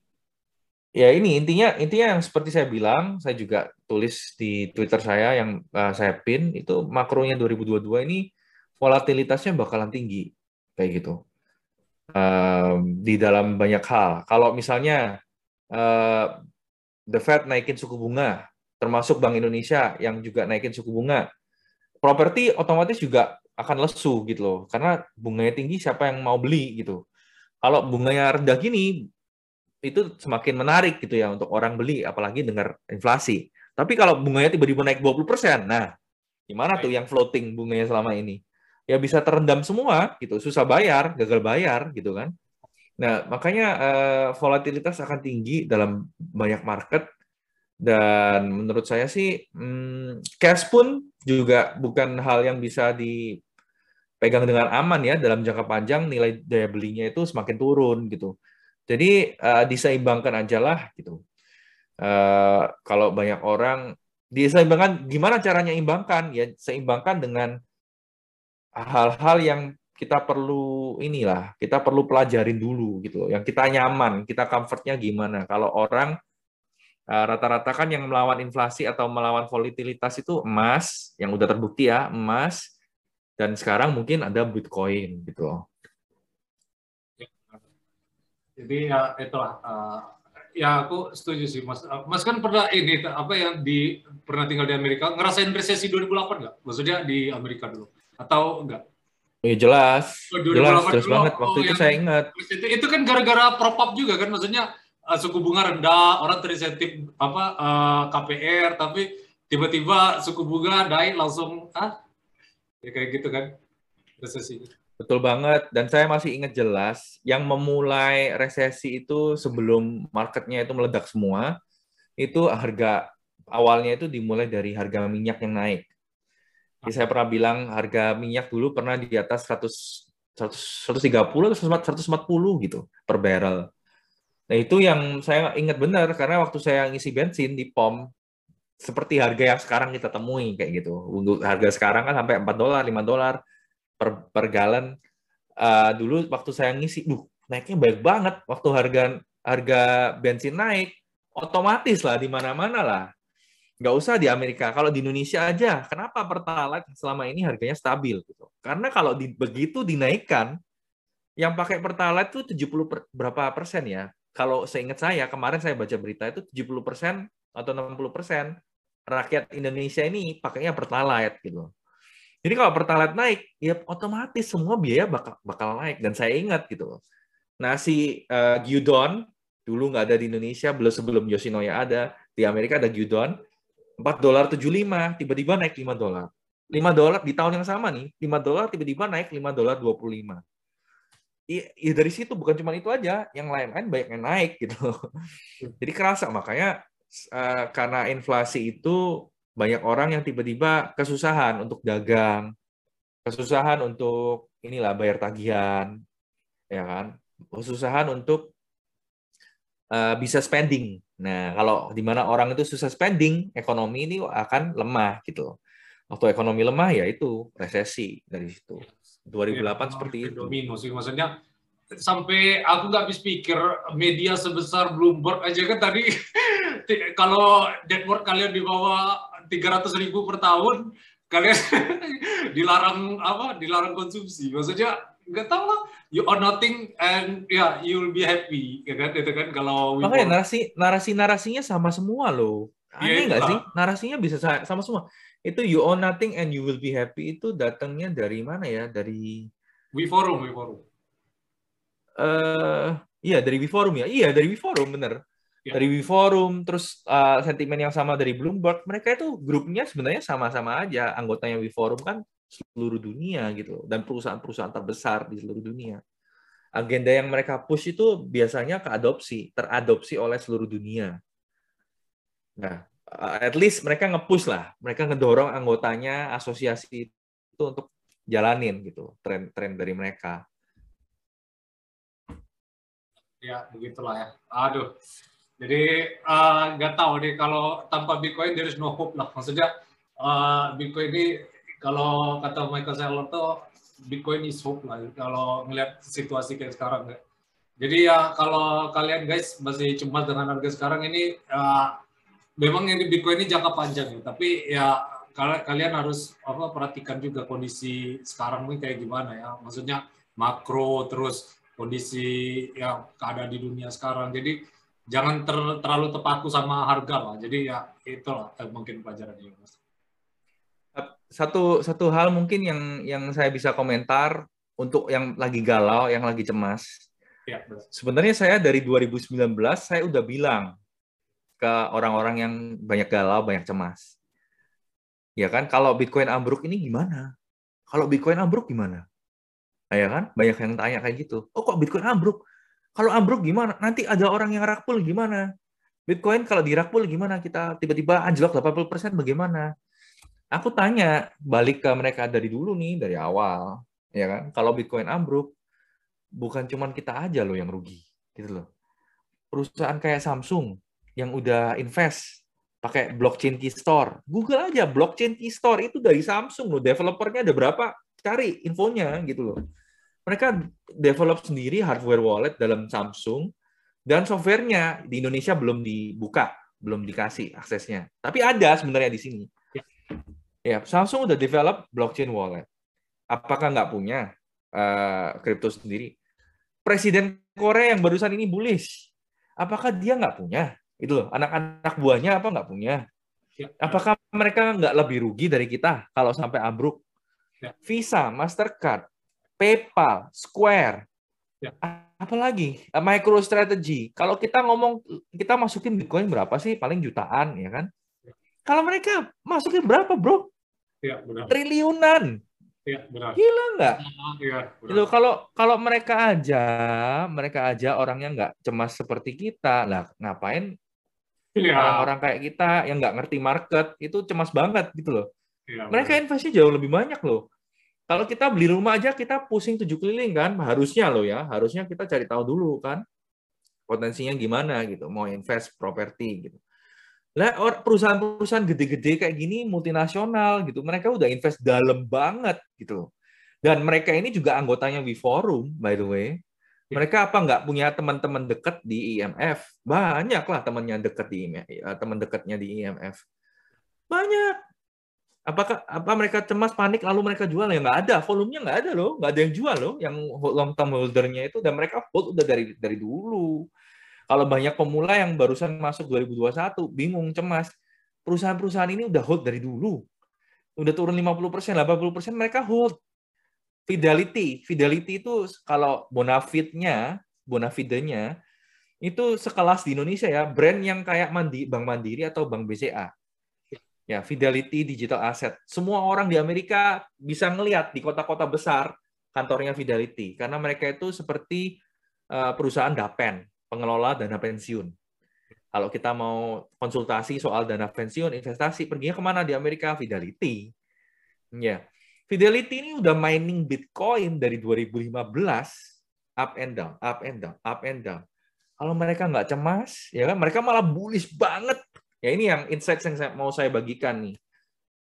ya ini intinya intinya yang seperti saya bilang, saya juga tulis di Twitter saya yang uh, saya pin itu makronya 2022 ini volatilitasnya bakalan tinggi kayak gitu. Uh, di dalam banyak hal. Kalau misalnya uh, the Fed naikin suku bunga termasuk Bank Indonesia yang juga naikin suku bunga. Properti otomatis juga akan lesu gitu loh, karena bunganya tinggi siapa yang mau beli gitu. Kalau bunganya rendah gini, itu semakin menarik gitu ya untuk orang beli, apalagi dengar inflasi. Tapi kalau bunganya tiba-tiba naik 20%, nah gimana tuh yang floating bunganya selama ini? Ya bisa terendam semua gitu, susah bayar, gagal bayar gitu kan. Nah, makanya uh, volatilitas akan tinggi dalam banyak market dan menurut saya sih hmm, cash pun juga bukan hal yang bisa dipegang dengan aman ya dalam jangka panjang nilai daya belinya itu semakin turun gitu. Jadi uh, diseimbangkan aja lah gitu. Uh, kalau banyak orang diseimbangkan gimana caranya imbangkan ya seimbangkan dengan hal-hal yang kita perlu inilah kita perlu pelajarin dulu gitu yang kita nyaman kita comfortnya gimana. Kalau orang Eh, rata-rata kan yang melawan inflasi atau melawan volatilitas itu emas yang udah terbukti ya emas. Dan sekarang mungkin ada bitcoin gitu jadi ya itulah uh, ya aku setuju sih mas. Mas kan pernah ini apa yang di pernah tinggal di Amerika ngerasain resesi 2008 nggak? Maksudnya di Amerika dulu atau enggak Ya jelas, oh, jelas, jelas dulu, banget. Waktu oh, itu saya ingat. Itu, itu kan gara-gara prop juga kan, maksudnya uh, suku bunga rendah, orang terinsentif apa uh, eh, KPR, tapi tiba-tiba suku bunga naik langsung ah ya kayak gitu kan resesi. Betul banget dan saya masih ingat jelas yang memulai resesi itu sebelum marketnya itu meledak semua itu harga awalnya itu dimulai dari harga minyak yang naik. Jadi saya pernah bilang harga minyak dulu pernah di atas 100 130 atau 140 gitu per barrel. Nah itu yang saya ingat benar karena waktu saya ngisi bensin di pom seperti harga yang sekarang kita temui kayak gitu. Untuk harga sekarang kan sampai 4 dolar, 5 dolar per per galon. Uh, dulu waktu saya ngisi, duh naiknya baik banget. Waktu harga harga bensin naik, otomatis lah di mana-mana lah. Nggak usah di Amerika. Kalau di Indonesia aja, kenapa Pertalite selama ini harganya stabil gitu? Karena kalau di, begitu dinaikkan, yang pakai Pertalite tuh 70 per, berapa persen ya? kalau seingat saya kemarin saya baca berita itu 70% atau 60% rakyat Indonesia ini pakainya pertalite gitu. Jadi kalau pertalite naik, ya otomatis semua biaya bakal bakal naik dan saya ingat gitu nasi uh, gyudon dulu nggak ada di Indonesia, belum sebelum Yoshinoya ada di Amerika ada gyudon 4 dolar 75 tiba-tiba naik 5 dolar. 5 dolar di tahun yang sama nih, 5 dolar tiba-tiba naik 5 dolar 25. Ya, ya dari situ bukan cuma itu aja, yang lain-lain banyak yang naik gitu. Jadi kerasa makanya uh, karena inflasi itu banyak orang yang tiba-tiba kesusahan untuk dagang, kesusahan untuk inilah bayar tagihan, ya kan, kesusahan untuk uh, bisa spending. Nah, kalau di mana orang itu susah spending, ekonomi ini akan lemah gitu. Waktu ekonomi lemah ya itu resesi dari situ. 2008 ya, seperti itu. Domino sih maksudnya sampai aku nggak habis pikir media sebesar Bloomberg aja kan tadi kalau network kalian di bawah 300 ribu per tahun kalian dilarang apa dilarang konsumsi maksudnya nggak tahu lah. You are nothing and ya yeah, you will be happy ya kan? Itu kan kalau makanya narasi narasi narasinya sama semua loh. Aneh nggak sih? narasinya bisa sama semua. Itu you own nothing and you will be happy itu datangnya dari mana ya? Dari we forum we forum. Uh, iya dari we forum ya? Iya dari we forum bener. Ya. Dari WeForum, terus uh, sentimen yang sama dari Bloomberg, mereka itu grupnya sebenarnya sama-sama aja. Anggotanya WeForum kan seluruh dunia gitu, dan perusahaan-perusahaan terbesar di seluruh dunia. Agenda yang mereka push itu biasanya keadopsi, teradopsi oleh seluruh dunia. Nah, at least mereka nge-push lah, mereka ngedorong anggotanya asosiasi itu untuk jalanin gitu, tren-tren dari mereka. Ya, begitulah ya. Aduh, jadi eh, nggak uh, tahu deh kalau tanpa Bitcoin there is no hope lah. Maksudnya uh, Bitcoin ini kalau kata Michael Saylor tuh Bitcoin is hope lah. Kalau ngelihat situasi kayak sekarang. Jadi ya kalau kalian guys masih cemas dengan harga sekarang ini, uh, memang ini Bitcoin ini jangka panjang ya. Tapi ya kalian harus apa perhatikan juga kondisi sekarang ini kayak gimana ya. Maksudnya makro terus kondisi yang keadaan di dunia sekarang. Jadi jangan ter, terlalu terpaku sama harga lah. Jadi ya itulah mungkin pelajaran ini, Mas. Satu satu hal mungkin yang yang saya bisa komentar untuk yang lagi galau, yang lagi cemas. Ya, Sebenarnya saya dari 2019 saya udah bilang ke orang-orang yang banyak galau, banyak cemas. Ya kan, kalau Bitcoin ambruk ini gimana? Kalau Bitcoin ambruk gimana? Nah, ya kan, banyak yang tanya kayak gitu. Oh kok Bitcoin ambruk? Kalau ambruk gimana? Nanti ada orang yang rakpul gimana? Bitcoin kalau di rakpul gimana? Kita tiba-tiba anjlok 80% bagaimana? Aku tanya balik ke mereka dari dulu nih, dari awal. ya kan? Kalau Bitcoin ambruk, bukan cuma kita aja loh yang rugi. gitu loh. Perusahaan kayak Samsung yang udah invest pakai blockchain key store. Google aja blockchain key store itu dari Samsung loh. Developernya ada berapa? Cari infonya gitu loh mereka develop sendiri hardware wallet dalam Samsung dan softwarenya di Indonesia belum dibuka, belum dikasih aksesnya. Tapi ada sebenarnya di sini. Ya, Samsung udah develop blockchain wallet. Apakah nggak punya kripto uh, sendiri? Presiden Korea yang barusan ini bullish, apakah dia nggak punya? Itu loh, anak-anak buahnya apa nggak punya? Ya. Apakah mereka nggak lebih rugi dari kita kalau sampai ambruk? Ya. Visa, Mastercard, PayPal, Square, ya. apalagi eh, MicroStrategy. Kalau kita ngomong kita masukin Bitcoin berapa sih? Paling jutaan ya kan? Kalau mereka masukin berapa, bro? Ya, benar. Triliunan. Ya, benar. Gila nggak? Ya, Itu kalau kalau mereka aja, mereka aja orangnya nggak cemas seperti kita, lah ngapain ya. orang-orang kayak kita yang nggak ngerti market itu cemas banget gitu loh. Ya, mereka investasi jauh lebih banyak loh. Kalau kita beli rumah aja kita pusing tujuh keliling kan, harusnya loh ya, harusnya kita cari tahu dulu kan potensinya gimana gitu, mau invest properti gitu. Lah perusahaan-perusahaan gede-gede kayak gini multinasional gitu, mereka udah invest dalam banget gitu. Dan mereka ini juga anggotanya WeForum by the way. Mereka apa nggak punya teman-teman dekat di IMF? Banyak lah temannya dekat di IMF, teman dekatnya di IMF. Banyak apakah apa mereka cemas panik lalu mereka jual ya nggak ada volumenya nggak ada loh nggak ada yang jual loh yang long term holdernya itu dan mereka hold udah dari dari dulu kalau banyak pemula yang barusan masuk 2021 bingung cemas. Perusahaan-perusahaan ini udah hold dari dulu. Udah turun 50 persen 80 persen mereka hold. Fidelity Fidelity itu kalau bonafitnya Bonafide-nya itu sekelas di Indonesia ya, brand yang kayak Mandi, Bank Mandiri atau Bank BCA. Ya, Fidelity Digital Asset. Semua orang di Amerika bisa ngelihat di kota-kota besar kantornya Fidelity. Karena mereka itu seperti uh, perusahaan dapen, pengelola dana pensiun. Kalau kita mau konsultasi soal dana pensiun, investasi, perginya ke mana di Amerika? Fidelity. Ya, Fidelity ini udah mining Bitcoin dari 2015, up and down, up and down, up and down. Kalau mereka nggak cemas, ya kan mereka malah bullish banget. Ya ini yang insight yang mau saya bagikan nih.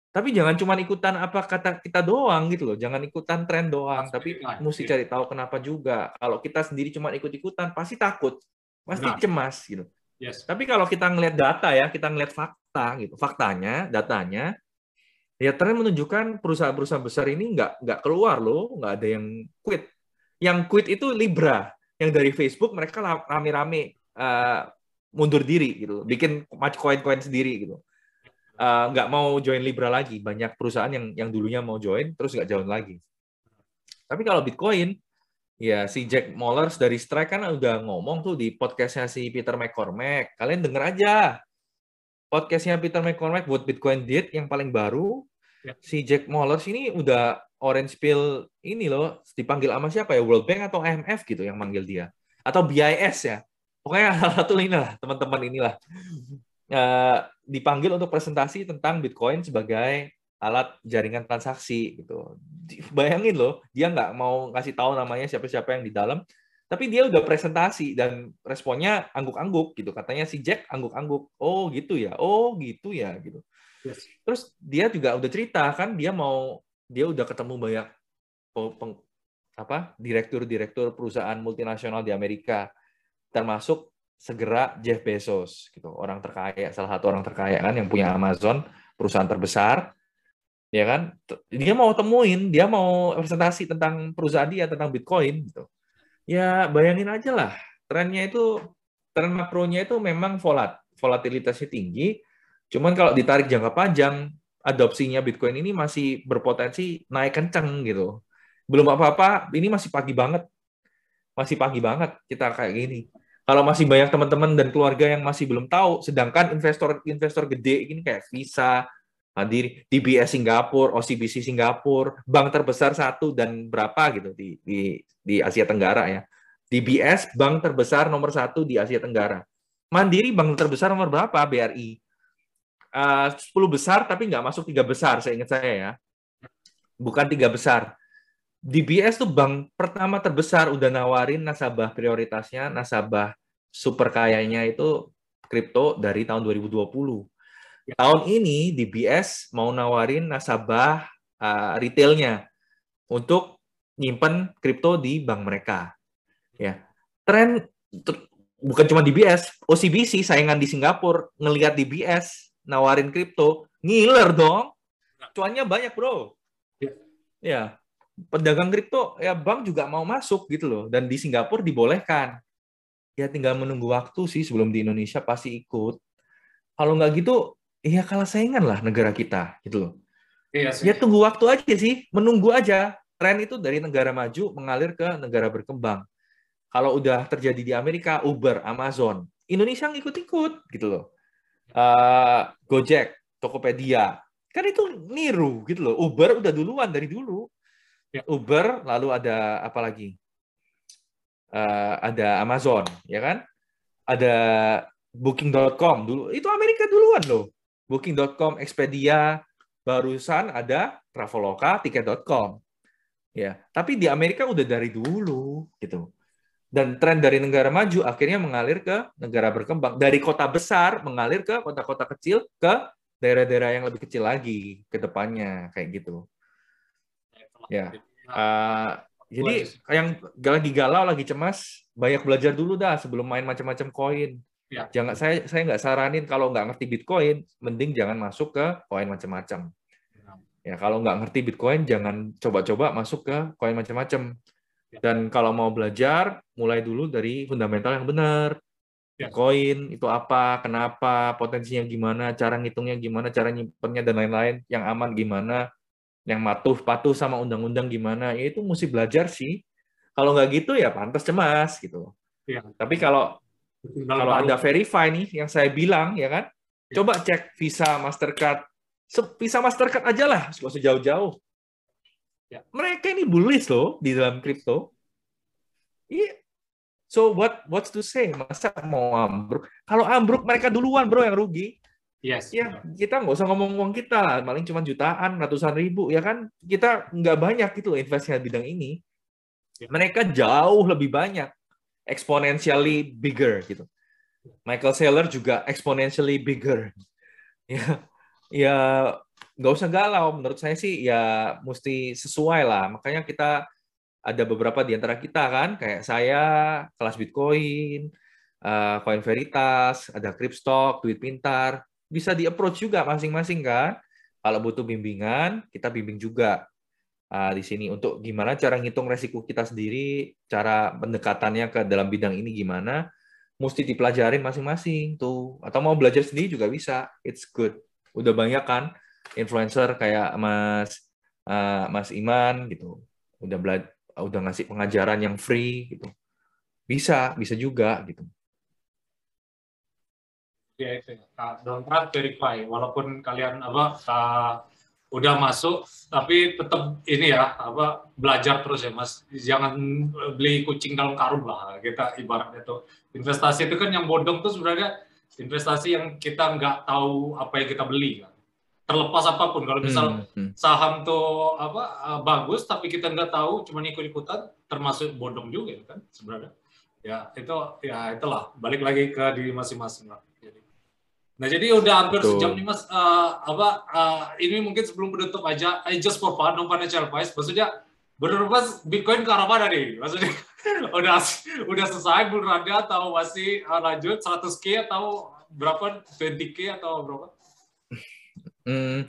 Tapi jangan cuma ikutan apa kata kita doang gitu loh. Jangan ikutan tren doang, tapi mesti cari tahu kenapa juga. Kalau kita sendiri cuma ikut-ikutan, pasti takut, pasti cemas gitu. Yes. Tapi kalau kita ngelihat data ya, kita ngelihat fakta gitu. Faktanya, datanya, ya tren menunjukkan perusahaan-perusahaan besar ini nggak nggak keluar loh, nggak ada yang quit. Yang quit itu Libra, yang dari Facebook mereka rame-rame uh, mundur diri gitu, bikin koin-koin sendiri gitu. Uh, nggak mau join Libra lagi. Banyak perusahaan yang yang dulunya mau join terus nggak join lagi. Tapi kalau Bitcoin Ya, si Jack Mollers dari Strike kan udah ngomong tuh di podcastnya si Peter McCormack. Kalian denger aja. Podcastnya Peter McCormack buat Bitcoin Date yang paling baru. Ya. Si Jack Mollers ini udah orange pill ini loh, dipanggil sama siapa ya? World Bank atau IMF gitu yang manggil dia. Atau BIS ya. Pokoknya salah satu ini lah, teman-teman inilah. Uh, dipanggil untuk presentasi tentang Bitcoin sebagai alat jaringan transaksi gitu. Bayangin loh, dia nggak mau ngasih tahu namanya siapa-siapa yang di dalam, tapi dia udah presentasi dan responnya angguk-angguk gitu. Katanya si Jack angguk-angguk. Oh gitu ya, oh gitu ya gitu. Yes. Terus dia juga udah cerita kan dia mau dia udah ketemu banyak peng, apa direktur-direktur perusahaan multinasional di Amerika termasuk segera Jeff Bezos gitu. Orang terkaya salah satu orang terkaya kan yang punya Amazon perusahaan terbesar ya kan? Dia mau temuin dia mau presentasi tentang perusahaan dia tentang Bitcoin gitu. Ya bayangin aja lah trennya itu tren makronya itu memang volat volatilitasnya tinggi. Cuman kalau ditarik jangka panjang adopsinya Bitcoin ini masih berpotensi naik kenceng gitu. Belum apa-apa ini masih pagi banget. Masih pagi banget kita kayak gini kalau masih banyak teman-teman dan keluarga yang masih belum tahu sedangkan investor investor gede ini kayak Visa di DBS Singapura, OCBC Singapura, bank terbesar satu dan berapa gitu di di, di Asia Tenggara ya. DBS bank terbesar nomor satu di Asia Tenggara. Mandiri bank terbesar nomor berapa? BRI. Uh, 10 besar tapi nggak masuk tiga besar, saya ingat saya ya. Bukan tiga besar. DBS tuh bank pertama terbesar udah nawarin nasabah prioritasnya, nasabah super kayanya itu kripto dari tahun 2020 Tahun ini DBS mau nawarin nasabah uh, retailnya untuk nyimpen kripto di bank mereka. Ya, tren bukan cuma DBS, OCBC saingan di Singapura ngelihat DBS nawarin kripto, ngiler dong. Cuannya banyak, Bro. Ya. ya. Pedagang kripto ya bank juga mau masuk gitu loh dan di Singapura dibolehkan. Ya tinggal menunggu waktu sih sebelum di Indonesia pasti ikut. Kalau nggak gitu iya kalah saingan lah negara kita gitu loh. Iya sih. Ya tunggu waktu aja sih, menunggu aja. Tren itu dari negara maju mengalir ke negara berkembang. Kalau udah terjadi di Amerika, Uber, Amazon, Indonesia ngikut-ikut gitu loh. Uh, Gojek, Tokopedia, kan itu niru gitu loh. Uber udah duluan dari dulu. Ya. Uber, lalu ada apa lagi? Uh, ada Amazon, ya kan? Ada Booking.com dulu. Itu Amerika duluan loh. Booking.com, Expedia, barusan ada Traveloka, Tiket.com. Ya, tapi di Amerika udah dari dulu gitu. Dan tren dari negara maju akhirnya mengalir ke negara berkembang. Dari kota besar mengalir ke kota-kota kecil ke daerah-daerah yang lebih kecil lagi ke depannya kayak gitu. Ya. Uh, jadi yang lagi galau, lagi cemas, banyak belajar dulu dah sebelum main macam-macam koin. Ya. Jangan saya saya nggak saranin kalau nggak ngerti Bitcoin, mending jangan masuk ke koin macam-macam. Ya. ya kalau nggak ngerti Bitcoin, jangan coba-coba masuk ke koin macam-macam. Ya. Dan kalau mau belajar, mulai dulu dari fundamental yang benar. Ya. Bitcoin itu apa, kenapa, potensinya gimana, cara ngitungnya gimana, cara nyimpennya dan lain-lain, yang aman gimana, yang patuh patuh sama undang-undang gimana, ya itu mesti belajar sih. Kalau nggak gitu ya pantas cemas gitu. Ya. Tapi kalau kalau ada verify nih yang saya bilang ya kan, ya. coba cek Visa Mastercard, Visa Mastercard aja lah, nggak usah jauh-jauh. Ya. Mereka ini bullish loh di dalam kripto. Iya. So what what's to say? Masa mau ambruk? Kalau ambruk mereka duluan bro yang rugi. Yes. Ya kita nggak usah ngomong uang kita lah, paling cuma jutaan, ratusan ribu ya kan. Kita nggak banyak gitu investasi bidang ini. Ya. Mereka jauh lebih banyak exponentially bigger gitu. Michael Saylor juga exponentially bigger. Ya, ya nggak usah galau. Menurut saya sih ya mesti sesuai lah. Makanya kita ada beberapa di antara kita kan, kayak saya kelas Bitcoin, uh, Coin Veritas, ada Cryptstock, Duit Pintar, bisa di approach juga masing-masing kan. Kalau butuh bimbingan, kita bimbing juga uh, di sini untuk gimana cara ngitung resiko kita sendiri, cara pendekatannya ke dalam bidang ini gimana, mesti dipelajarin masing-masing tuh. Atau mau belajar sendiri juga bisa. It's good. Udah banyak kan influencer kayak Mas uh, Mas Iman gitu. Udah belajar udah ngasih pengajaran yang free gitu. Bisa, bisa juga gitu. Ya itu. Nah, don't trust verify. Walaupun kalian apa uh, udah masuk tapi tetap ini ya apa belajar terus ya mas. Jangan beli kucing dalam karung lah kita ibaratnya itu investasi itu kan yang bodong tuh sebenarnya investasi yang kita nggak tahu apa yang kita beli kan. Terlepas apa pun. Kalau misal hmm, hmm. saham tuh apa uh, bagus tapi kita nggak tahu cuma ikut ikutan termasuk bodong juga kan sebenarnya. Ya itu ya itulah. Balik lagi ke diri masing-masing lah Nah jadi udah hampir Betul. sejam nih mas. Uh, apa uh, ini mungkin sebelum penutup aja, I just for fun, no financial advice. Maksudnya benar mas Bitcoin ke arah mana nih? Maksudnya udah udah selesai bulannya atau masih uh, lanjut 100k atau berapa 20k atau berapa? Hmm,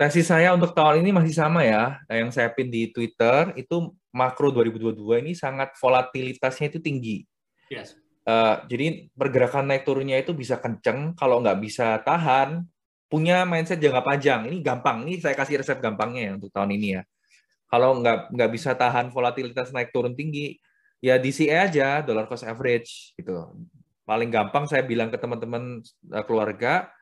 Tesis saya untuk tahun ini masih sama ya. Yang saya pin di Twitter itu makro 2022 ini sangat volatilitasnya itu tinggi. Yes Uh, jadi pergerakan naik turunnya itu bisa kenceng, kalau nggak bisa tahan, punya mindset jangka panjang. Ini gampang, ini saya kasih resep gampangnya ya untuk tahun ini ya. Kalau nggak nggak bisa tahan volatilitas naik turun tinggi, ya DCA aja, dollar cost average gitu. Paling gampang saya bilang ke teman-teman uh, keluarga,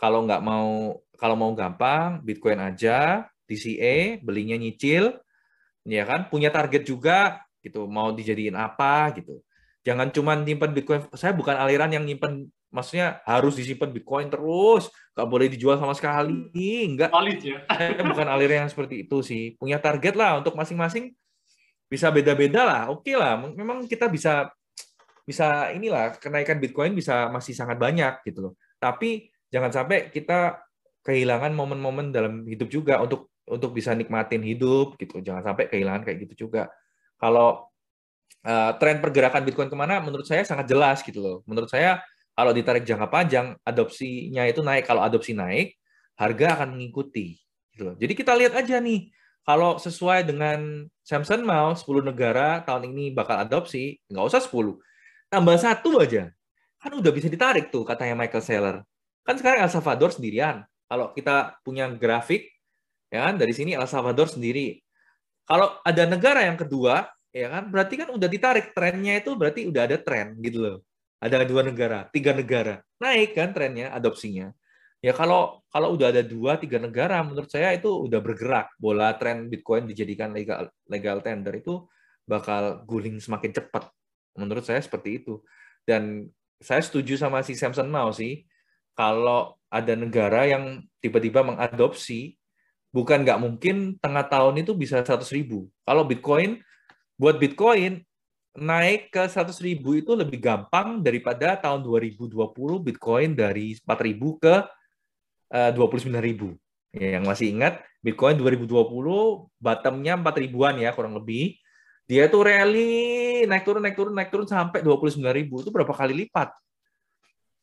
kalau nggak mau kalau mau gampang, Bitcoin aja, DCA, belinya nyicil, ya kan, punya target juga gitu, mau dijadiin apa gitu Jangan cuma nyimpan Bitcoin. Saya bukan aliran yang nyimpan, maksudnya harus disimpan Bitcoin terus, nggak boleh dijual sama sekali. Enggak. Valid ya. Saya bukan aliran yang seperti itu sih. Punya target lah untuk masing-masing bisa beda-beda lah. Oke okay lah. Memang kita bisa bisa inilah kenaikan Bitcoin bisa masih sangat banyak gitu loh. Tapi jangan sampai kita kehilangan momen-momen dalam hidup juga untuk untuk bisa nikmatin hidup gitu. Jangan sampai kehilangan kayak gitu juga. Kalau uh, tren pergerakan Bitcoin ke mana menurut saya sangat jelas gitu loh. Menurut saya kalau ditarik jangka panjang, adopsinya itu naik. Kalau adopsi naik, harga akan mengikuti. Gitu loh. Jadi kita lihat aja nih, kalau sesuai dengan Samson mau 10 negara tahun ini bakal adopsi, nggak usah 10. Tambah satu aja. Kan udah bisa ditarik tuh katanya Michael Saylor. Kan sekarang El Salvador sendirian. Kalau kita punya grafik, ya kan dari sini El Salvador sendiri. Kalau ada negara yang kedua, ya kan? Berarti kan udah ditarik trennya itu berarti udah ada tren gitu loh. Ada dua negara tiga negara. Naik kan trennya adopsinya. Ya kalau kalau udah ada dua tiga negara menurut saya itu udah bergerak. Bola tren Bitcoin dijadikan legal legal tender itu bakal guling semakin cepat. Menurut saya seperti itu. Dan saya setuju sama si Samson mau sih. Kalau ada negara yang tiba-tiba mengadopsi bukan nggak mungkin tengah tahun itu bisa 100 ribu. Kalau Bitcoin buat Bitcoin naik ke 100 ribu itu lebih gampang daripada tahun 2020 Bitcoin dari 4 ribu ke uh, 29 ribu. Ya, yang masih ingat Bitcoin 2020 bottomnya 4 ribuan ya kurang lebih. Dia tuh rally naik turun naik turun naik turun sampai 29 ribu itu berapa kali lipat?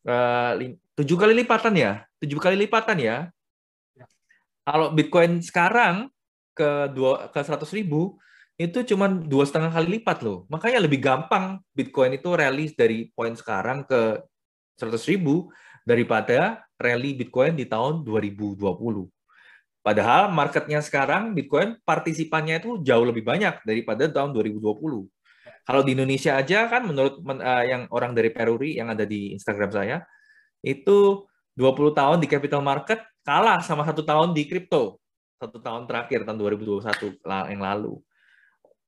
Uh, tujuh kali lipatan ya, tujuh kali lipatan ya. ya. Kalau Bitcoin sekarang ke dua ke 100 ribu itu cuma dua setengah kali lipat loh. Makanya lebih gampang Bitcoin itu rally dari poin sekarang ke 100 ribu daripada rally Bitcoin di tahun 2020. Padahal marketnya sekarang Bitcoin partisipannya itu jauh lebih banyak daripada tahun 2020. Kalau di Indonesia aja kan menurut uh, yang orang dari Peruri yang ada di Instagram saya itu 20 tahun di capital market kalah sama satu tahun di kripto satu tahun terakhir tahun 2021 yang lalu.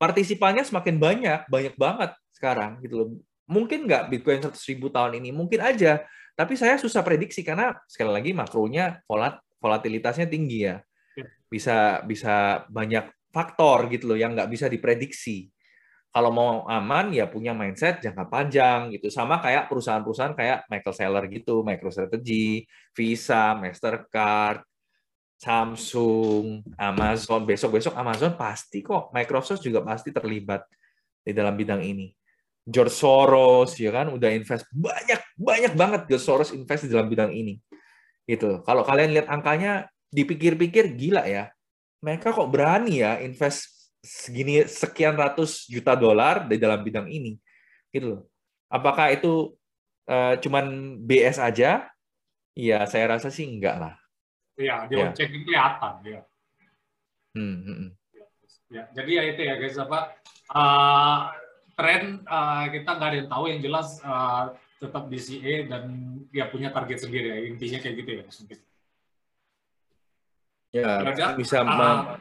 Partisipannya semakin banyak, banyak banget sekarang gitu loh. Mungkin nggak Bitcoin 100 ribu tahun ini, mungkin aja. Tapi saya susah prediksi karena sekali lagi makronya volat, volatilitasnya tinggi ya. ya. Bisa bisa banyak faktor gitu loh yang nggak bisa diprediksi. Kalau mau aman ya punya mindset jangka panjang gitu. Sama kayak perusahaan-perusahaan kayak Michael Saylor gitu, MicroStrategy, Visa, Mastercard, Samsung, Amazon, besok-besok Amazon pasti kok, Microsoft juga pasti terlibat di dalam bidang ini. George Soros ya kan udah invest banyak banyak banget George Soros invest di dalam bidang ini. Gitu. Kalau kalian lihat angkanya dipikir-pikir gila ya. Mereka kok berani ya invest segini sekian ratus juta dolar di dalam bidang ini. Gitu loh. Apakah itu uh, cuman BS aja? Iya, saya rasa sih enggak lah Iya, di yeah. cek kelihatan ya. Hmm, hmm, hmm. Ya, jadi ya itu ya guys apa uh, tren uh, kita nggak ada yang tahu yang jelas uh, tetap DCA dan ya punya target sendiri ya intinya kayak gitu ya mungkin. Ya, ya bisa uh,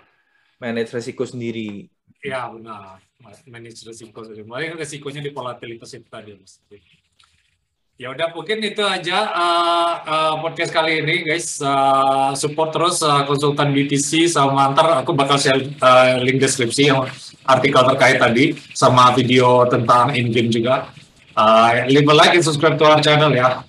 manage resiko sendiri. Ya benar, manage resiko sendiri. Mulai resikonya di volatilitas itu tadi mas. Ya udah mungkin itu aja uh, uh, podcast kali ini guys. Uh, support terus uh, konsultan BTC sama antar aku bakal share uh, link deskripsi yang artikel terkait tadi sama video tentang in game juga. Uh, leave a like and subscribe to our channel ya.